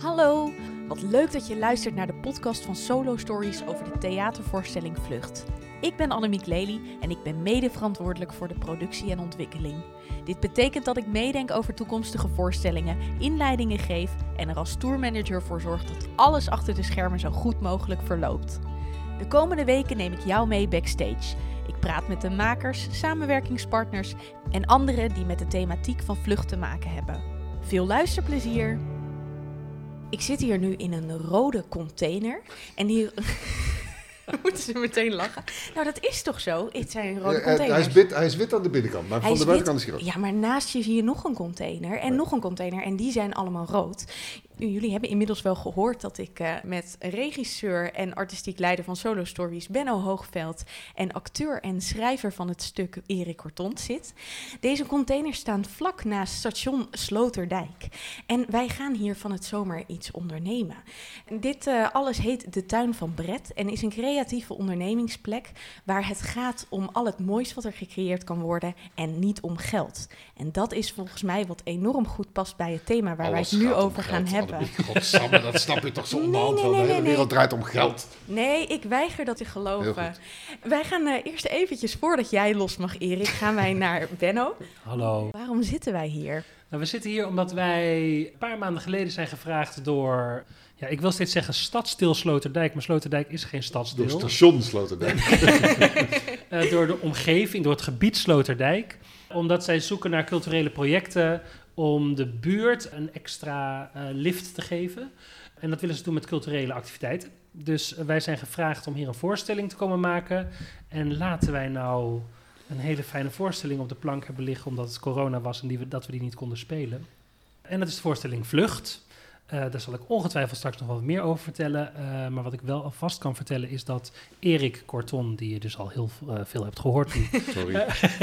Hallo, wat leuk dat je luistert naar de podcast van Solo Stories over de theatervoorstelling Vlucht. Ik ben Annemiek Lely en ik ben mede verantwoordelijk voor de productie en ontwikkeling. Dit betekent dat ik meedenk over toekomstige voorstellingen, inleidingen geef en er als tourmanager voor zorg dat alles achter de schermen zo goed mogelijk verloopt. De komende weken neem ik jou mee backstage. Ik praat met de makers, samenwerkingspartners en anderen die met de thematiek van vlucht te maken hebben. Veel luisterplezier! Ik zit hier nu in een rode container. En die. Moeten ze meteen lachen? Nou, dat is toch zo? Het zijn rode Ja, containers. hij, is wit, hij is wit aan de binnenkant, maar Hij van de buitenkant is hij rood. Ja, maar naast je zie je nog een container en nog een container. En die zijn allemaal rood. Jullie hebben inmiddels wel gehoord dat ik eh, met regisseur en artistiek leider van Solo Stories, Benno Hoogveld, en acteur en schrijver van het stuk Erik Cortont zit. Deze containers staan vlak naast station Sloterdijk. En wij gaan hier van het zomer iets ondernemen. Dit eh, alles heet De Tuin van Brett en is een creatieve ondernemingsplek waar het gaat om al het moois wat er gecreëerd kan worden en niet om geld. En dat is volgens mij wat enorm goed past bij het thema waar Alles wij het nu over geld, gaan hebben. Godsamme, dat snap je toch zo onderhand nee, De hele nee, nee. wereld draait om geld. Nee, ik weiger dat te geloven. Wij gaan eh, eerst eventjes, voordat jij los mag, Erik, gaan wij naar Benno. Hallo. Waarom zitten wij hier? Nou, we zitten hier omdat wij een paar maanden geleden zijn gevraagd door... Ja, ik wil steeds zeggen stadsdeel Sloterdijk, maar Sloterdijk is geen Door stadsdeel. station Sloterdijk. Eh, door de omgeving, door het gebied Sloterdijk. Omdat zij zoeken naar culturele projecten om de buurt een extra eh, lift te geven. En dat willen ze doen met culturele activiteiten. Dus eh, wij zijn gevraagd om hier een voorstelling te komen maken. En laten wij nou een hele fijne voorstelling op de plank hebben liggen, omdat het corona was en die we, dat we die niet konden spelen. En dat is de voorstelling Vlucht. Eh, daar zal ik ongetwijfeld straks nog wat meer over vertellen. Eh, maar wat ik wel alvast kan vertellen is dat Erik Corton, die je dus al heel eh, veel hebt gehoord, die Sorry.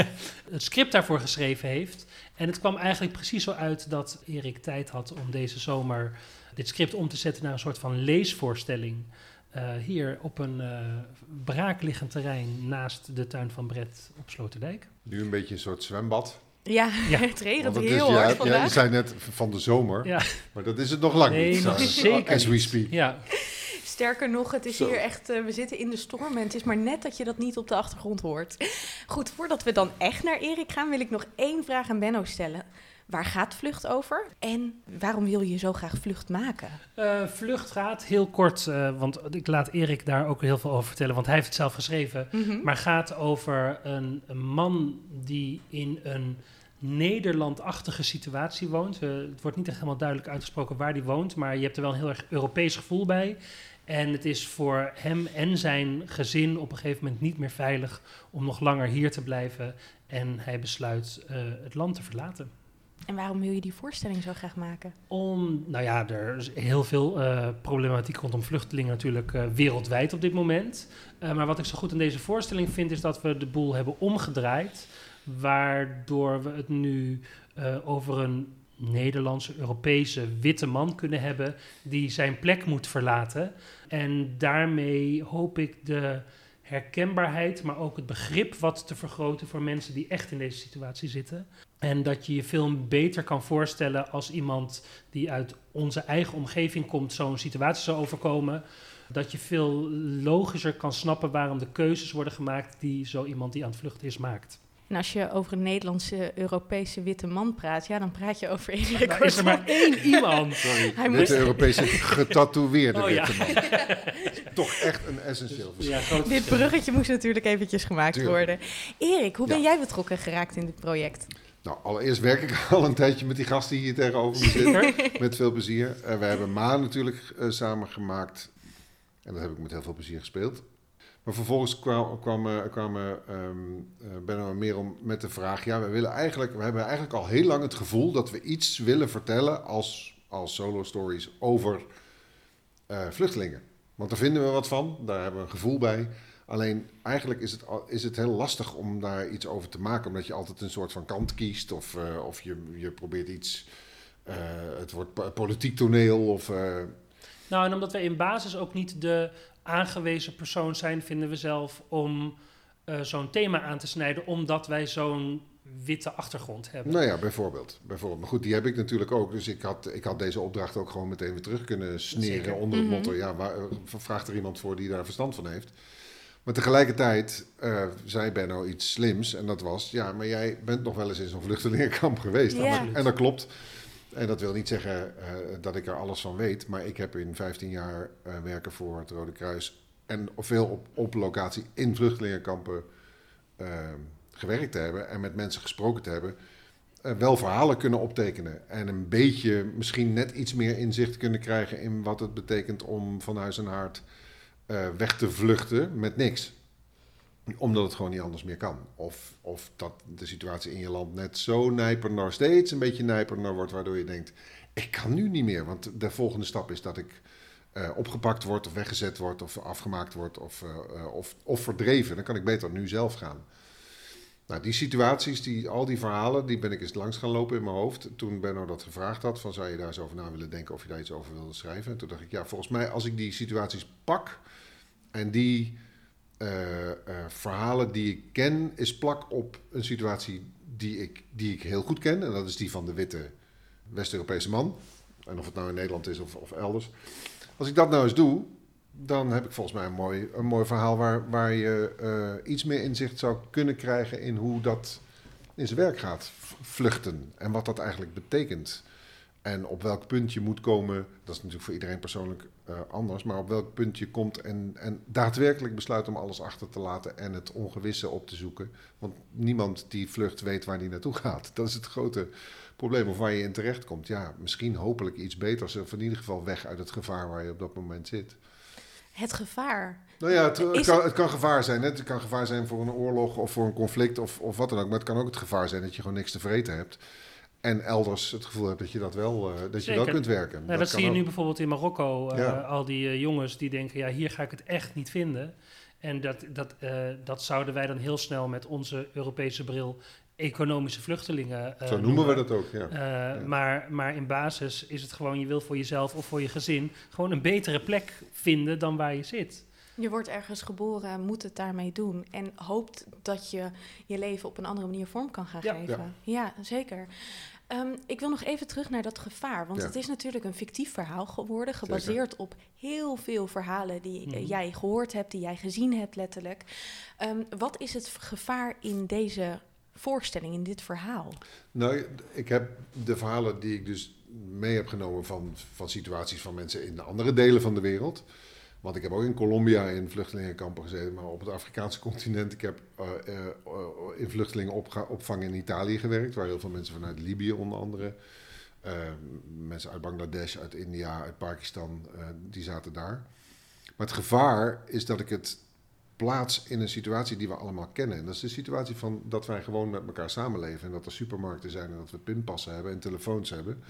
het script daarvoor geschreven heeft. En het kwam eigenlijk precies zo uit dat Erik tijd had om deze zomer dit script om te zetten naar een soort van leesvoorstelling. eh, hier op een eh braakliggend terrein naast de tuin van Brett op Sloterdijk. Nu een beetje een soort zwembad. Ja, Ja. het regent het heel is, ja, hard ja, je vandaag. zei net van de zomer, Ja, maar dat is het nog lang nee, niet. nog zeker As we speak. Ja, Sterker nog, het is Zo. hier echt, eh, we zitten in de storm en het is maar net dat je dat niet op de achtergrond hoort. Goed, voordat we dan echt naar Erik gaan, wil ik nog één vraag aan Benno stellen. Waar gaat Vlucht over? En waarom wil je zo graag Vlucht maken? Eh, Vlucht gaat heel kort, eh, want ik laat Erik daar ook heel veel over vertellen, want hij heeft het zelf geschreven. Mhm. Maar gaat over een, een man die in een Nederlandachtige situatie woont. Eh, het wordt niet echt helemaal duidelijk uitgesproken waar die woont, maar je hebt er wel een heel erg Europees gevoel bij. En het is voor hem en zijn gezin op een gegeven moment niet meer veilig om nog langer hier te blijven. En hij besluit het land te verlaten. En waarom wil je die voorstelling zo graag maken? Om, nou ja, er is heel veel eh, problematiek rondom vluchtelingen natuurlijk eh, wereldwijd op dit moment. Eh, maar wat ik zo goed aan deze voorstelling vind, is dat we de boel hebben omgedraaid. Waardoor we het nu over een Nederlandse, Europese witte man kunnen hebben die zijn plek moet verlaten. En daarmee hoop ik de herkenbaarheid, maar ook het begrip wat te vergroten voor mensen die echt in deze situatie zitten. En dat je je film beter kan voorstellen als iemand die uit onze eigen omgeving komt, zo'n situatie zou overkomen. Dat je veel logischer kan snappen waarom de keuzes worden gemaakt die zo iemand die aan het vluchten is maakt. En als je over een Nederlandse, Europese witte man praat, ja, dan praat je over Erik Nou, is er maar één iemand. Sorry, Hij met moest- de Europese getatoeëerde Oh, ja. witte man. Toch echt een essentieel verschil. Ja, groot Dit bruggetje moest natuurlijk eventjes gemaakt Tuurlijk. worden. Erik, hoe ben Ja. jij betrokken geraakt in dit project? Nou, allereerst werk ik al een tijdje met die gasten die hier tegenover me zitten. met veel plezier. Eh, we hebben Maan natuurlijk eh, samen gemaakt. En dat heb ik met heel veel plezier gespeeld. Maar vervolgens kwam, kwam, kwamen ehm eh, Benno en Merel met de vraag... Ja, we, willen eigenlijk, we hebben eigenlijk al heel lang het gevoel dat we iets willen vertellen als, als solo stories over eh, vluchtelingen. Want daar vinden we wat van, daar hebben we een gevoel bij. Alleen eigenlijk is het, is het heel lastig om daar iets over te maken, omdat je altijd een soort van kant kiest of, eh, of je, je probeert iets. het wordt po- politiek toneel of. Nou, en omdat wij in basis ook niet de aangewezen persoon zijn, vinden we zelf om eh, zo'n thema aan te snijden, omdat wij zo'n witte achtergrond hebben. Nou ja, bijvoorbeeld. bijvoorbeeld. Maar goed, die heb ik natuurlijk ook. Dus ik had, ik had deze opdracht ook gewoon meteen weer terug kunnen sneren Zeker. onder het Mhm. motto, ja, waar, vraagt er iemand voor die daar verstand van heeft. Maar tegelijkertijd eh, zei Benno iets slims en dat was, ja, maar jij bent nog wel eens in zo'n vluchtelingenkamp geweest. Ja. En dat klopt. En dat wil niet zeggen eh, dat ik er alles van weet, maar ik heb in 15 jaar eh, werken voor het Rode Kruis en veel op, op locatie in vluchtelingenkampen eh, gewerkt te hebben en met mensen gesproken te hebben, eh, wel verhalen kunnen optekenen. En een beetje, misschien net iets meer inzicht kunnen krijgen in wat het betekent om van huis en haard weg te vluchten met niks. Omdat het gewoon niet anders meer kan. Of, of dat de situatie in je land net zo nijperender, steeds een beetje nijperender wordt, waardoor je denkt, ik kan nu niet meer. Want de volgende stap is dat ik eh, opgepakt word of weggezet word of afgemaakt word of, eh, eh, of, of verdreven. Dan kan ik beter nu zelf gaan. Nou, die situaties, die, al die verhalen, die ben ik eens langs gaan lopen in mijn hoofd. Toen Benno dat gevraagd had, van zou je daar eens over na willen denken of je daar iets over wilde schrijven. En toen dacht ik, ja, volgens mij als ik die situaties pak en die eh, eh, verhalen die ik ken, is plak op een situatie die ik, die ik heel goed ken. En dat is die van de witte West-Europese man. En of het nou in Nederland is of, of elders. Als ik dat nou eens doe, dan heb ik volgens mij een mooi, een mooi verhaal waar, waar je eh, iets meer inzicht zou kunnen krijgen in hoe dat in zijn werk gaat. Vluchten en wat dat eigenlijk betekent. En op welk punt je moet komen, dat is natuurlijk voor iedereen persoonlijk eh, anders, maar op welk punt je komt en, en daadwerkelijk besluit om alles achter te laten en het ongewisse op te zoeken. Want niemand die vlucht weet waar die naartoe gaat. Dat is het grote probleem of waar je in terecht komt. Ja, misschien hopelijk iets beters of in ieder geval weg uit het gevaar waar je op dat moment zit. Het gevaar. Nou ja, het, het Is kan, het- het kan gevaar zijn. Hè? Het kan gevaar zijn voor een oorlog of voor een conflict of, of wat dan ook. Maar het kan ook het gevaar zijn dat je gewoon niks te vreten hebt. En elders het gevoel hebt dat je dat wel, eh, dat je wel kunt werken. Nou, dat, zie je ook. nu bijvoorbeeld in Marokko. eh, Ja. Al die eh, jongens die denken, ja, hier ga ik het echt niet vinden. En dat, dat, dat zouden wij dan heel snel met onze Europese bril economische vluchtelingen Zo noemen we dat ook, ja. Maar, maar in basis is het gewoon, je wil voor jezelf of voor je gezin gewoon een betere plek vinden dan waar je zit. Je wordt ergens geboren, moet het daarmee doen. En hoopt dat je je leven op een andere manier vorm kan gaan Ja. geven. Ja, zeker. Ehm, ik wil nog even terug naar dat gevaar. Want Ja. het is natuurlijk een fictief verhaal geworden. Gebaseerd op heel veel verhalen die Mhm. jij gehoord hebt, die jij gezien hebt letterlijk. Ehm, wat is het gevaar in deze voorstelling, in dit verhaal? Nou, ik heb de verhalen die ik dus mee heb genomen van, van situaties van mensen in andere delen van de wereld. Want ik heb ook in Colombia in vluchtelingenkampen gezeten, maar op het Afrikaanse continent. Ik heb eh, eh, in vluchtelingenopvang in Italië gewerkt, waar heel veel mensen vanuit Libië onder andere. eh, mensen uit Bangladesh, uit India, uit Pakistan, die zaten daar. Maar het gevaar is dat ik het plaats in een situatie die we allemaal kennen. En dat is de situatie van dat wij gewoon met elkaar samenleven. En dat er supermarkten zijn en dat we pinpassen hebben en telefoons hebben.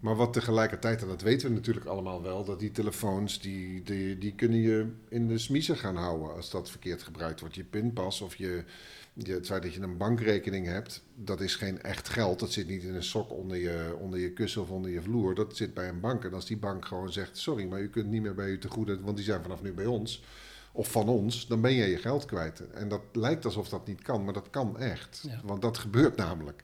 Maar wat tegelijkertijd, en dat weten we natuurlijk allemaal wel, dat die telefoons, die, die, die kunnen je in de smiezen gaan houden als dat verkeerd gebruikt wordt. Je pinpas of je, je, het feit dat je een bankrekening hebt, dat is geen echt geld. Dat zit niet in een sok onder je, onder je kussen of onder je vloer. Dat zit bij een bank. En als die bank gewoon zegt, sorry, maar u kunt niet meer bij u te goede, want die zijn vanaf nu bij ons of van ons, dan ben je je geld kwijt. En dat lijkt alsof dat niet kan, maar dat kan echt. Ja. Want dat gebeurt namelijk.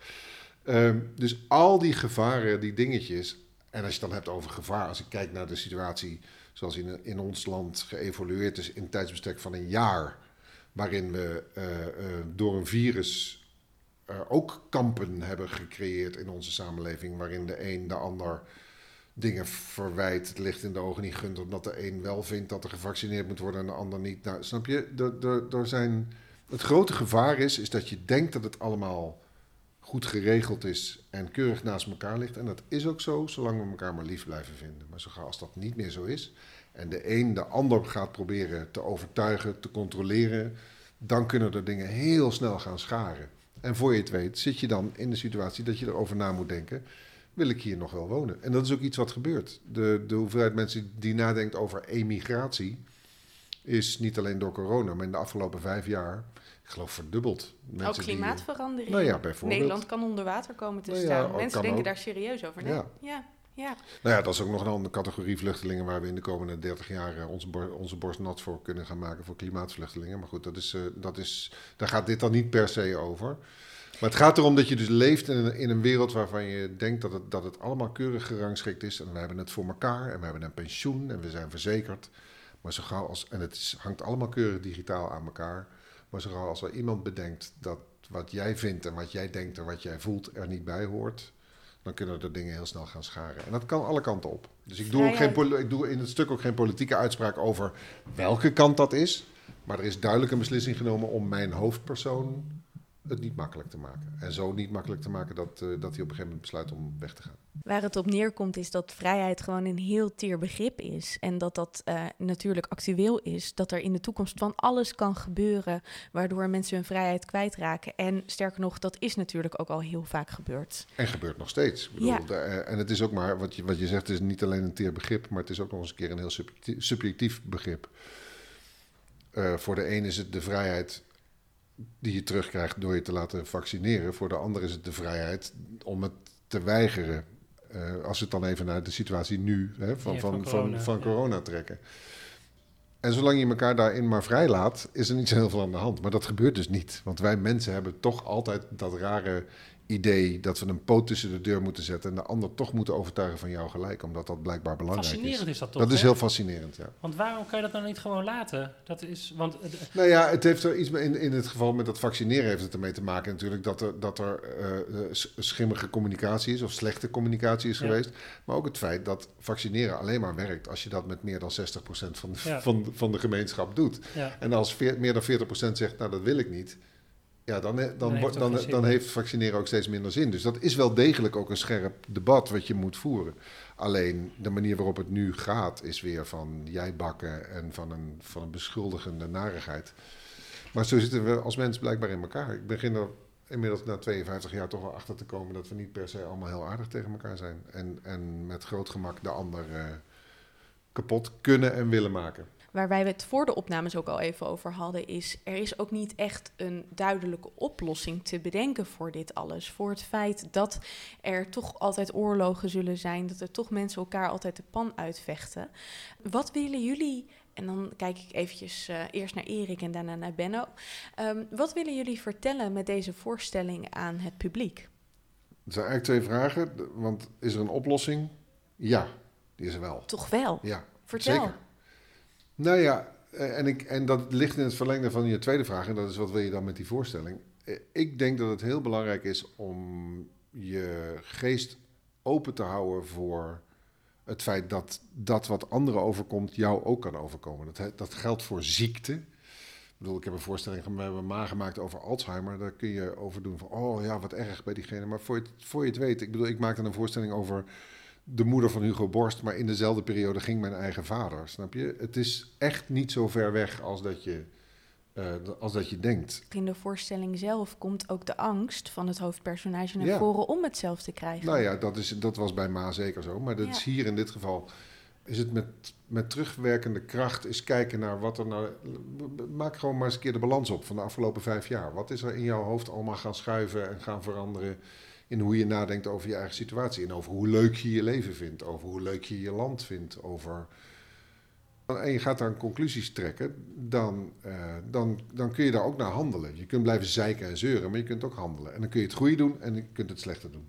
Ehm, dus al die gevaren, die dingetjes. En als je het dan hebt over gevaar, als ik kijk naar de situatie zoals in, in ons land geëvolueerd is in tijdsbestek van een jaar, waarin we eh, eh, door een virus eh, ook kampen hebben gecreëerd in onze samenleving, waarin de een de ander dingen verwijt, het licht in de ogen niet gunt, omdat de een wel vindt dat er gevaccineerd moet worden en de ander niet. Nou, snap je? Er, er zijn, het grote gevaar is, is dat je denkt dat het allemaal goed geregeld is en keurig naast elkaar ligt. En dat is ook zo, zolang we elkaar maar lief blijven vinden. Maar zo gauw als dat niet meer zo is en de een de ander gaat proberen te overtuigen, te controleren, dan kunnen er dingen heel snel gaan scharen. En voor je het weet zit je dan in de situatie dat je erover na moet denken wil ik hier nog wel wonen? En dat is ook iets wat gebeurt. De, de hoeveelheid mensen die nadenkt over emigratie is niet alleen door corona, maar in de afgelopen vijf jaar, ik geloof verdubbeld. Mensen ook die- klimaatverandering. nou ja, bijvoorbeeld. Nederland kan onder water komen te Nou staan. Mensen denken ook. daar serieus over. Nee? Ja. Ja. ja, Nou ja, dat is ook nog een andere categorie vluchtelingen waar we in de komende 30 jaar eh, onze, bor- onze borst nat voor kunnen gaan maken voor klimaatvluchtelingen. Maar goed, dat is, eh, dat is, daar gaat dit dan niet per se over. Maar het gaat erom dat je dus leeft in een, in een wereld waarvan je denkt dat het, dat het allemaal keurig gerangschikt is. En we hebben het voor elkaar en we hebben een pensioen en we zijn verzekerd. Maar zo gauw als, en het is, hangt allemaal keurig digitaal aan elkaar. Maar zo als er iemand bedenkt dat wat jij vindt en wat jij denkt en wat jij voelt er niet bij hoort, dan kunnen er dingen heel snel gaan scharen. En dat kan alle kanten op. Dus ik doe, ook geen, ik doe in het stuk ook geen politieke uitspraak over welke kant dat is. Maar er is duidelijk een beslissing genomen om mijn hoofdpersoon het niet makkelijk te maken. En zo niet makkelijk te maken dat, eh, dat hij op een gegeven moment besluit om weg te gaan. Waar het op neerkomt is dat vrijheid gewoon een heel teer begrip is. En dat dat eh, natuurlijk actueel is. Dat er in de toekomst van alles kan gebeuren waardoor mensen hun vrijheid kwijtraken. En sterker nog, dat is natuurlijk ook al heel vaak gebeurd. En gebeurt nog steeds. Ik bedoel, Ja. de- eh, en het is ook maar, wat je, wat je zegt, is niet alleen een teer begrip, maar het is ook nog eens een keer een heel subjectief, subjectief begrip. Voor de een is het de vrijheid die je terugkrijgt door je te laten vaccineren. Voor de ander is het de vrijheid om het te weigeren. Eh, als we het dan even naar de situatie nu hè, van, Ja, van, van corona, van corona trekken. En zolang je elkaar daarin maar vrij laat, is er niet zo heel veel aan de hand. Maar dat gebeurt dus niet. Want wij mensen hebben toch altijd dat rare idee dat we een poot tussen de deur moeten zetten en de ander toch moeten overtuigen van jou gelijk, omdat dat blijkbaar belangrijk Fascinerend is. is dat toch? Dat is heel fascinerend, ja. Want waarom kan je dat nou niet gewoon laten? Dat is, want, eh, Nou ja, het heeft er iets mee, in, in het geval met dat vaccineren heeft het ermee te maken natuurlijk dat er, dat er eh, eh, schimmige communicatie is of slechte communicatie is Ja. geweest. Maar ook het feit dat vaccineren alleen maar werkt als je dat met meer dan 60% van de, Ja. van, van de gemeenschap doet. ja. En als veer- meer dan 40% zegt, nou dat wil ik niet, ja, dan, he- dan, Dan heeft dan, heeft vaccineren ook steeds minder zin. Dus dat is wel degelijk ook een scherp debat wat je moet voeren. Alleen de manier waarop het nu gaat is weer van jij bakken en van een, van een beschuldigende narigheid. Maar zo zitten we als mens blijkbaar in elkaar. Ik begin er inmiddels na 52 jaar toch wel achter te komen dat we niet per se allemaal heel aardig tegen elkaar zijn. En, en met groot gemak de ander eh, kapot kunnen en willen maken. Waar wij het voor de opnames ook al even over hadden, is er is ook niet echt een duidelijke oplossing te bedenken voor dit alles. Voor het feit dat er toch altijd oorlogen zullen zijn, dat er toch mensen elkaar altijd de pan uitvechten. Wat willen jullie, en dan kijk ik eventjes eh, eerst naar Erik en daarna naar Benno. Ehm, wat willen jullie vertellen met deze voorstelling aan het publiek? Er zijn eigenlijk twee vragen. Want is er een oplossing? Ja, die is er wel. Toch wel? Ja, Vertel. zeker. Nou ja, eh, en, ik, en dat ligt in het verlengde van je tweede vraag. En dat is wat wil je dan met die voorstelling? Eh, Ik denk dat het heel belangrijk is om je geest open te houden voor het feit dat dat wat anderen overkomt jou ook kan overkomen. Dat, dat geldt voor ziekte. Ik bedoel, ik heb een voorstelling we hebben maar gemaakt over Alzheimer. Daar kun je over doen van, oh ja, wat erg bij diegene. Maar voor je, voor je het weet, ik bedoel, ik maakte een voorstelling over de moeder van Hugo Borst, maar in dezelfde periode ging mijn eigen vader. Snap je? Het is echt niet zo ver weg als dat je, eh, als dat je denkt. In de voorstelling zelf komt ook de angst van het hoofdpersonage naar Ja. voren om het zelf te krijgen. Nou ja, dat, is, dat was bij Ma zeker zo. Maar dat Ja. is hier in dit geval. Is het met, met terugwerkende kracht eens kijken naar wat er nou. Maak gewoon maar eens een keer de balans op van de afgelopen vijf jaar. Wat is er in jouw hoofd allemaal gaan schuiven en gaan veranderen in hoe je nadenkt over je eigen situatie. En over hoe leuk je je leven vindt. Over hoe leuk je je land vindt. Over. En je gaat daar conclusies trekken, dan, eh, dan, dan kun je daar ook naar handelen. Je kunt blijven zeiken en zeuren, maar je kunt ook handelen. En dan kun je het goede doen en je kunt het slechte doen.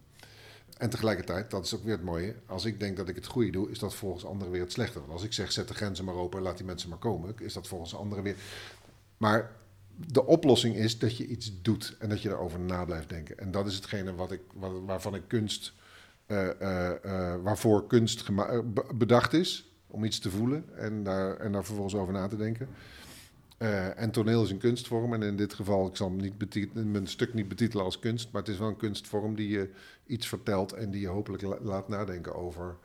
En tegelijkertijd, dat is ook weer het mooie, als ik denk dat ik het goede doe, is dat volgens anderen weer het slechte. Want als ik zeg, zet de grenzen maar open en laat die mensen maar komen, is dat volgens anderen weer... Maar de oplossing is dat je iets doet en dat je erover na blijft denken. En dat is hetgene wat ik, wat, waarvan ik kunst, eh, eh, eh, waarvoor kunst bedacht is, om iets te voelen en daar, en daar vervolgens over na te denken. En toneel is een kunstvorm. En in dit geval, ik zal niet mijn stuk niet betitelen als kunst, maar het is wel een kunstvorm die je iets vertelt en die je hopelijk la- laat nadenken over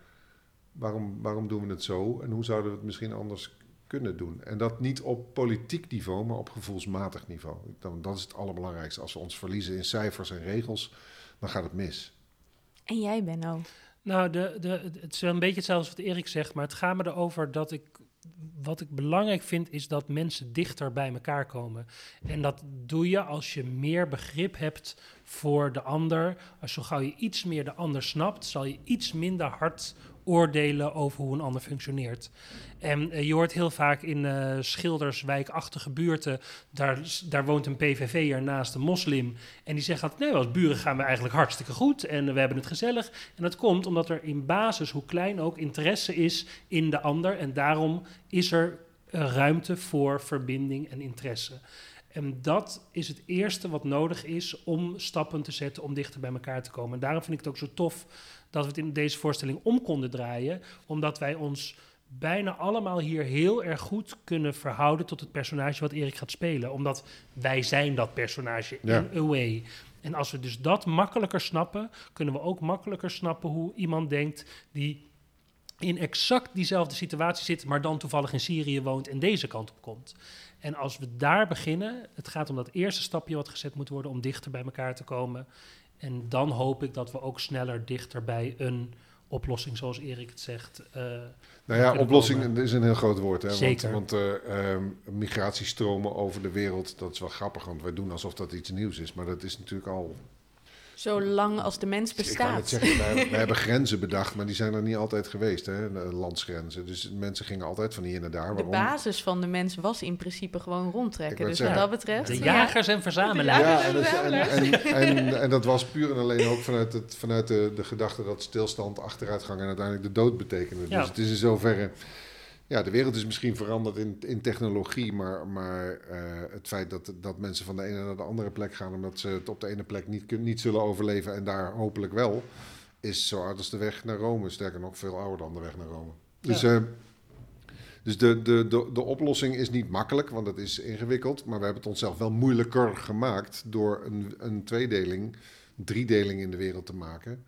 waarom, waarom doen we het zo en hoe zouden we het misschien anders kunnen doen. En dat niet op politiek niveau, maar op gevoelsmatig niveau. Dan, dat is het allerbelangrijkste. Als we ons verliezen in cijfers en regels, dan gaat het mis. En jij, Benno? Nou, de, de, het is wel een beetje hetzelfde als wat Erik zegt, maar het gaat me erover dat ik. Wat ik belangrijk vind, is dat mensen dichter bij elkaar komen. En dat doe je als je meer begrip hebt voor de ander. Als zo gauw je iets meer de ander snapt, zal je iets minder hard oordelen over hoe een ander functioneert. En eh, je hoort heel vaak in uh, schilderswijkachtige buurten, daar, daar woont een PVV'er naast een moslim. En die zegt altijd, nee, als buren gaan we eigenlijk hartstikke goed en we hebben het gezellig. En dat komt omdat er in basis, hoe klein ook, interesse is in de ander. En daarom is er ruimte voor verbinding en interesse. En dat is het eerste wat nodig is om stappen te zetten om dichter bij elkaar te komen. En daarom vind ik het ook zo tof dat we het in deze voorstelling om konden draaien, omdat wij ons bijna allemaal hier heel erg goed kunnen verhouden tot het personage wat Erik gaat spelen. Omdat wij zijn dat personage in a way. En als we dus dat makkelijker snappen, kunnen we ook makkelijker snappen hoe iemand denkt die in exact diezelfde situatie zit, maar dan toevallig in Syrië woont en deze kant op komt. En als we daar beginnen, het gaat om dat eerste stapje wat gezet moet worden om dichter bij elkaar te komen. En dan hoop ik dat we ook sneller dichter bij een oplossing, zoals Erik het zegt. Uh, nou ja, oplossing is een heel groot woord. Hè? Zeker. Want, want uh, migratiestromen over de wereld, dat is wel grappig, want wij doen alsof dat iets nieuws is. Maar dat is natuurlijk al Zolang als de mens bestaat. Ik kan het zeggen, wij, hebben grenzen bedacht, maar die zijn er niet altijd geweest, hè, landsgrenzen. Dus mensen gingen altijd van hier naar daar. Waarom? De basis van de mens was in principe gewoon rondtrekken. Dus wat dat betreft... De jagers en verzamelaars. Ja, en, en, en, dat was puur en alleen ook vanuit, het, vanuit de, de gedachte dat stilstand, achteruitgang en uiteindelijk de dood betekende. Dus het is in zoverre ja, de wereld is misschien veranderd in, in technologie, maar, maar uh, het feit dat, dat mensen van de ene naar de andere plek gaan omdat ze het op de ene plek niet, niet zullen overleven en daar hopelijk wel, is zo oud als de weg naar Rome. Sterker nog, veel ouder dan de weg naar Rome. Dus, uh, dus de, de, de, de oplossing is niet makkelijk, want het is ingewikkeld, maar we hebben het onszelf wel moeilijker gemaakt door een, een tweedeling, driedeling in de wereld te maken.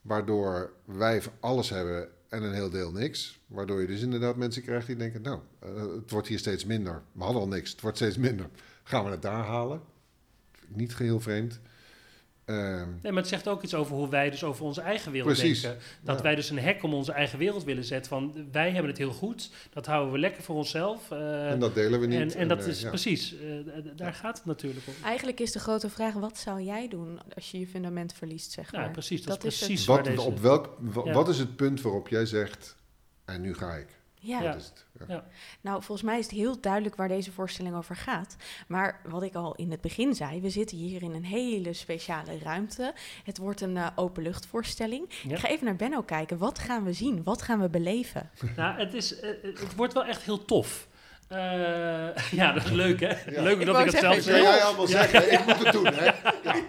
Waardoor wij alles hebben en een heel deel niks. Waardoor je dus inderdaad mensen krijgt die denken, nou, uh, het wordt hier steeds minder. We hadden al niks, het wordt steeds minder. Gaan we het daar halen? Niet geheel vreemd. Ehm, nee, maar het zegt ook iets over hoe wij dus over onze eigen wereld precies, denken. Dat wij dus een hek om onze eigen wereld willen zetten. Van wij hebben het heel goed, dat houden we lekker voor onszelf. Uh, en dat delen we niet. En, en, dat uh, is precies, daar gaat het natuurlijk om. Eigenlijk is de grote vraag, wat zou jij doen als je je fundament verliest, zeg maar? Ja, precies. Dat, dat is precies is wat, op welk, wat is het punt waarop jij zegt, en nu ga ik? Ja. ja. ja. Nou, volgens mij is het heel duidelijk waar deze voorstelling over gaat. Maar wat ik al in het begin zei, we zitten hier in een hele speciale ruimte. Het wordt een uh, openluchtvoorstelling. Ik ga even naar Benno kijken. Wat gaan we zien? Wat gaan we beleven? Nou, het, is, uh, het wordt wel echt heel tof. Uh, ja, dat is leuk, hè? Ja. Leuk dat ik het zelf zeg. jij allemaal zeggen, ik moet het doen, hè? Ja.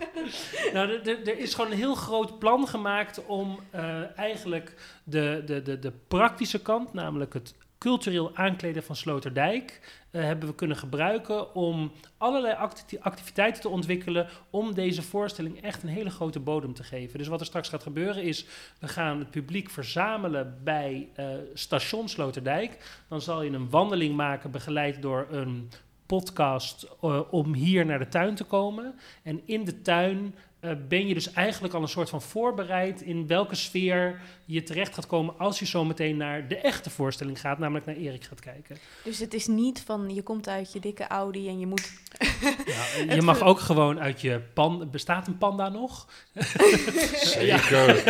Nou, er is gewoon een heel groot plan gemaakt om uh, eigenlijk de, de, de, de praktische kant, namelijk het cultureel aankleden van Sloterdijk uh, hebben we kunnen gebruiken om allerlei activiteiten te ontwikkelen om deze voorstelling echt een hele grote bodem te geven. Dus wat er straks gaat gebeuren is, we gaan het publiek verzamelen bij uh, station Sloterdijk. Dan zal je een wandeling maken begeleid door een podcast uh, om hier naar de tuin te komen. En in de tuin uh, ben je dus eigenlijk al een soort van voorbereid in welke sfeer je terecht gaat komen als je zo meteen naar de echte voorstelling gaat, namelijk naar Erik gaat kijken. Dus het is niet van je komt uit je dikke Audi en je moet. Ja, je mag ook gewoon uit je pan. Bestaat een panda nog? Zeker.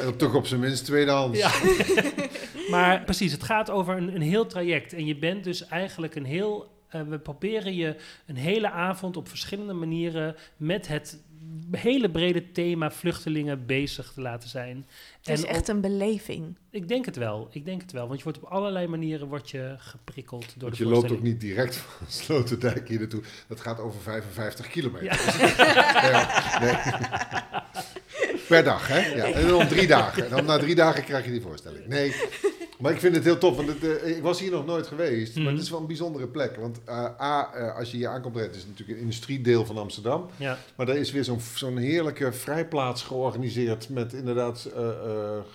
en toch op zijn minst tweedehands. Ja. maar precies, het gaat over een, een heel traject. En je bent dus eigenlijk een heel uh, we proberen je een hele avond op verschillende manieren met het hele brede thema vluchtelingen bezig te laten zijn. Het is echt een beleving. Ik denk het wel. Ik denk het wel. Want je wordt op allerlei manieren wordt je geprikkeld door want de je loopt ook niet direct van Sloterdijk hier naartoe. Dat gaat over 55 kilometer. Ja. nee, nee. Per dag, hè? Ja. En dan drie dagen. En dan na drie dagen krijg je die voorstelling. Nee, maar ik vind het heel tof, want het, uh, ik was hier nog nooit geweest. Maar het mhm. is wel een bijzondere plek. Want uh, A, uh, als je hier aankomt, het is natuurlijk een industriedeel van Amsterdam. Ja. Maar er is weer zo'n zo'n heerlijke vrijplaats georganiseerd met inderdaad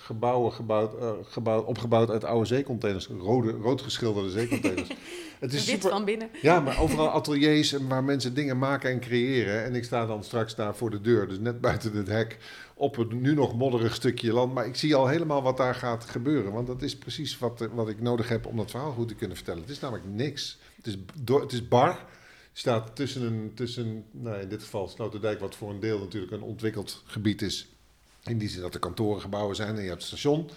gebouwen gebouwd, gebouwd, opgebouwd uit oude zeecontainers. Rode, rood geschilderde zeecontainers. het is Wit super, van binnen. Ja, maar overal ateliers waar mensen dingen maken en creëren. En ik sta dan straks daar voor de deur, dus net buiten het hek op een nu nog modderig stukje land. Maar ik zie al helemaal wat daar gaat gebeuren. Want dat is precies wat, wat ik nodig heb om dat verhaal goed te kunnen vertellen. Het is namelijk niks. Het is, door, het is bar. staat tussen, een, tussen nou in dit geval Sloterdijk, wat voor een deel natuurlijk een ontwikkeld gebied is. In die zin dat er kantorengebouwen zijn en je hebt het station.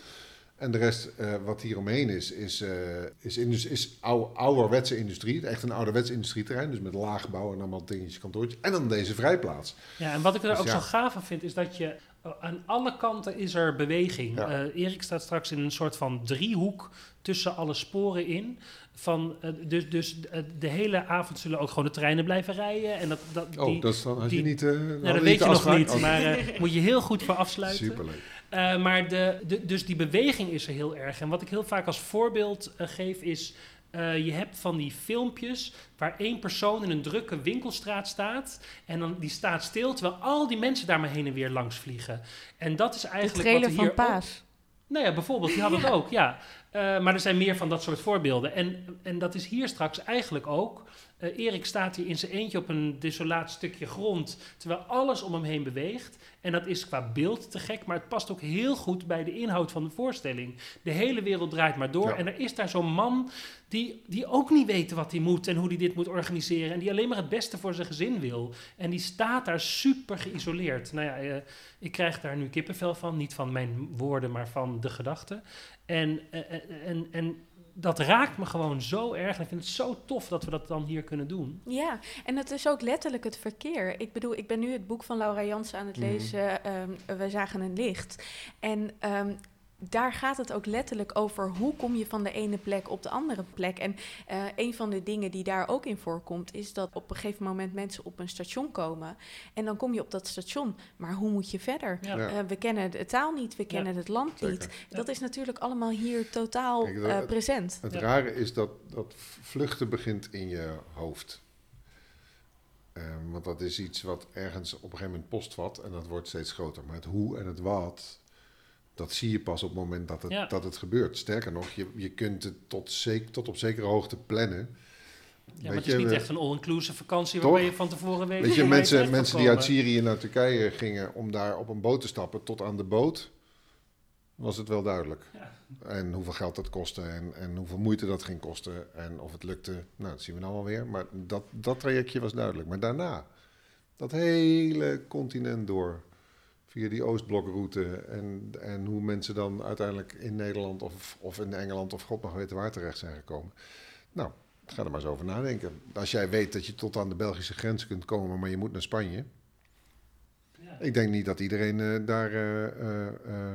En de rest uh, wat hieromheen is, is, uh, is, indus, is ou, ouderwetse industrie. Echt een ouderwets industrieterrein. Dus met laaggebouwen en allemaal dingetjes, kantoortjes. En dan deze vrijplaats. Ja, en wat ik er dus ook ja. zo gaaf van vind, is dat je aan alle kanten is er beweging. Ja. Uh, Erik staat straks in een soort van driehoek tussen alle sporen in. Van, uh, dus dus uh, de hele avond zullen ook gewoon de treinen blijven rijden. En dat, dat, oh, die, dat is dan, als die, je niet... Uh, nou, dat weet je nog niet, maar moet je heel goed voor afsluiten. Superleuk. Uh, maar de, de, dus die beweging is er heel erg. En wat ik heel vaak als voorbeeld uh, geef is... Uh, je hebt van die filmpjes waar één persoon in een drukke winkelstraat staat... en dan die staat stil, terwijl al die mensen daar maar heen en weer langs vliegen. En dat is eigenlijk de wat er van hier Paas. Ook, nou ja, bijvoorbeeld, die hadden het ook, ja. maar er zijn meer van dat soort voorbeelden. En, en dat is hier straks eigenlijk ook... Uh, Erik staat hier in zijn eentje op een desolaat stukje grond, terwijl alles om hem heen beweegt. En dat is qua beeld te gek, maar het past ook heel goed bij de inhoud van de voorstelling. De hele wereld draait maar door. Ja. En er is daar zo'n man die, die ook niet weet wat hij moet en hoe hij dit moet organiseren. En die alleen maar het beste voor zijn gezin wil. En die staat daar super geïsoleerd. Nou ja, uh, ik krijg daar nu kippenvel van. Niet van mijn woorden, maar van de gedachten. En, uh, en, en dat raakt me gewoon zo erg. En ik vind het zo tof dat we dat dan hier kunnen doen. Ja, en het is ook letterlijk het verkeer. Ik bedoel, ik ben nu het boek van Laura Jansen aan het lezen. Mm. Um, We zagen een licht. En um, daar gaat het ook letterlijk over hoe kom je van de ene plek op de andere plek. En uh, een van de dingen die daar ook in voorkomt, is dat op een gegeven moment mensen op een station komen. En dan kom je op dat station. Maar hoe moet je verder? Ja. Uh, we kennen de taal niet, we kennen ja. het land Zeker. niet. Dat is natuurlijk allemaal hier totaal Kijk, dat, uh, present. Het, het rare is dat, dat vluchten begint in je hoofd. Um, want dat is iets wat ergens op een gegeven moment postvat en dat wordt steeds groter. Maar het hoe en het wat dat zie je pas op het moment dat het, ja. dat het gebeurt. Sterker nog, je, je kunt het tot, zeker, tot op zekere hoogte plannen. Ja, maar het is niet echt een all-inclusive vakantie waarbij je van tevoren weet... Weet je, mensen, mensen die uit Syrië naar Turkije gingen om daar op een boot te stappen... tot aan de boot, was het wel duidelijk. Ja. En hoeveel geld dat kostte en, en hoeveel moeite dat ging kosten... en of het lukte, nou, dat zien we dan wel weer. Maar dat, dat trajectje was duidelijk. Maar daarna, dat hele continent door via die Oostblokroute. En, en hoe mensen dan uiteindelijk in Nederland of, of in Engeland of God nog weten waar terecht zijn gekomen. Nou, ga er maar eens over nadenken. Als jij weet dat je tot aan de Belgische grens kunt komen, maar je moet naar Spanje. Ja. Ik denk niet dat iedereen uh, daar uh, uh,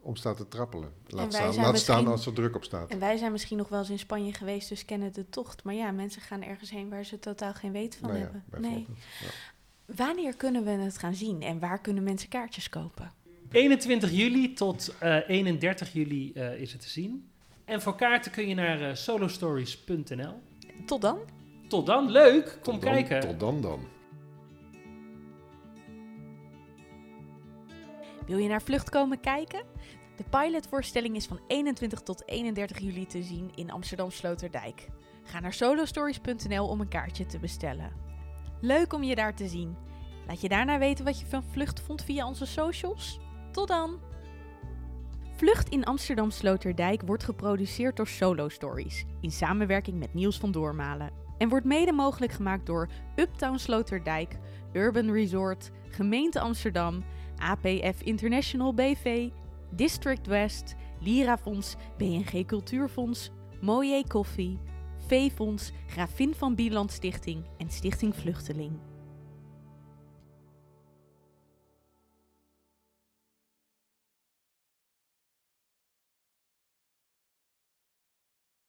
om staat te trappelen. Laat, staan, laat staan als er druk op staat. En wij zijn misschien nog wel eens in Spanje geweest, dus kennen de tocht. Maar ja, mensen gaan ergens heen waar ze totaal geen weet van nou hebben. Nee. Ja. Wanneer kunnen we het gaan zien en waar kunnen mensen kaartjes kopen? 21 juli tot uh, 31 juli uh, is het te zien. En voor kaarten kun je naar uh, solostories.nl. Tot dan. Tot dan, leuk. Kom tot dan, kijken. Tot dan dan. Wil je naar Vlucht komen kijken? De pilotvoorstelling is van 21 tot 31 juli te zien in Amsterdam Sloterdijk. Ga naar solostories.nl om een kaartje te bestellen. Leuk om je daar te zien. Laat je daarna weten wat je van Vlucht vond via onze socials. Tot dan! Vlucht in Amsterdam Sloterdijk wordt geproduceerd door Solo Stories in samenwerking met Niels van Doormalen en wordt mede mogelijk gemaakt door Uptown Sloterdijk, Urban Resort, Gemeente Amsterdam, APF International BV, District West, Lirafonds, BNG Cultuurfonds, Mooie Koffie, V-Fonds, Gravin van Bieland Stichting en Stichting Vluchteling.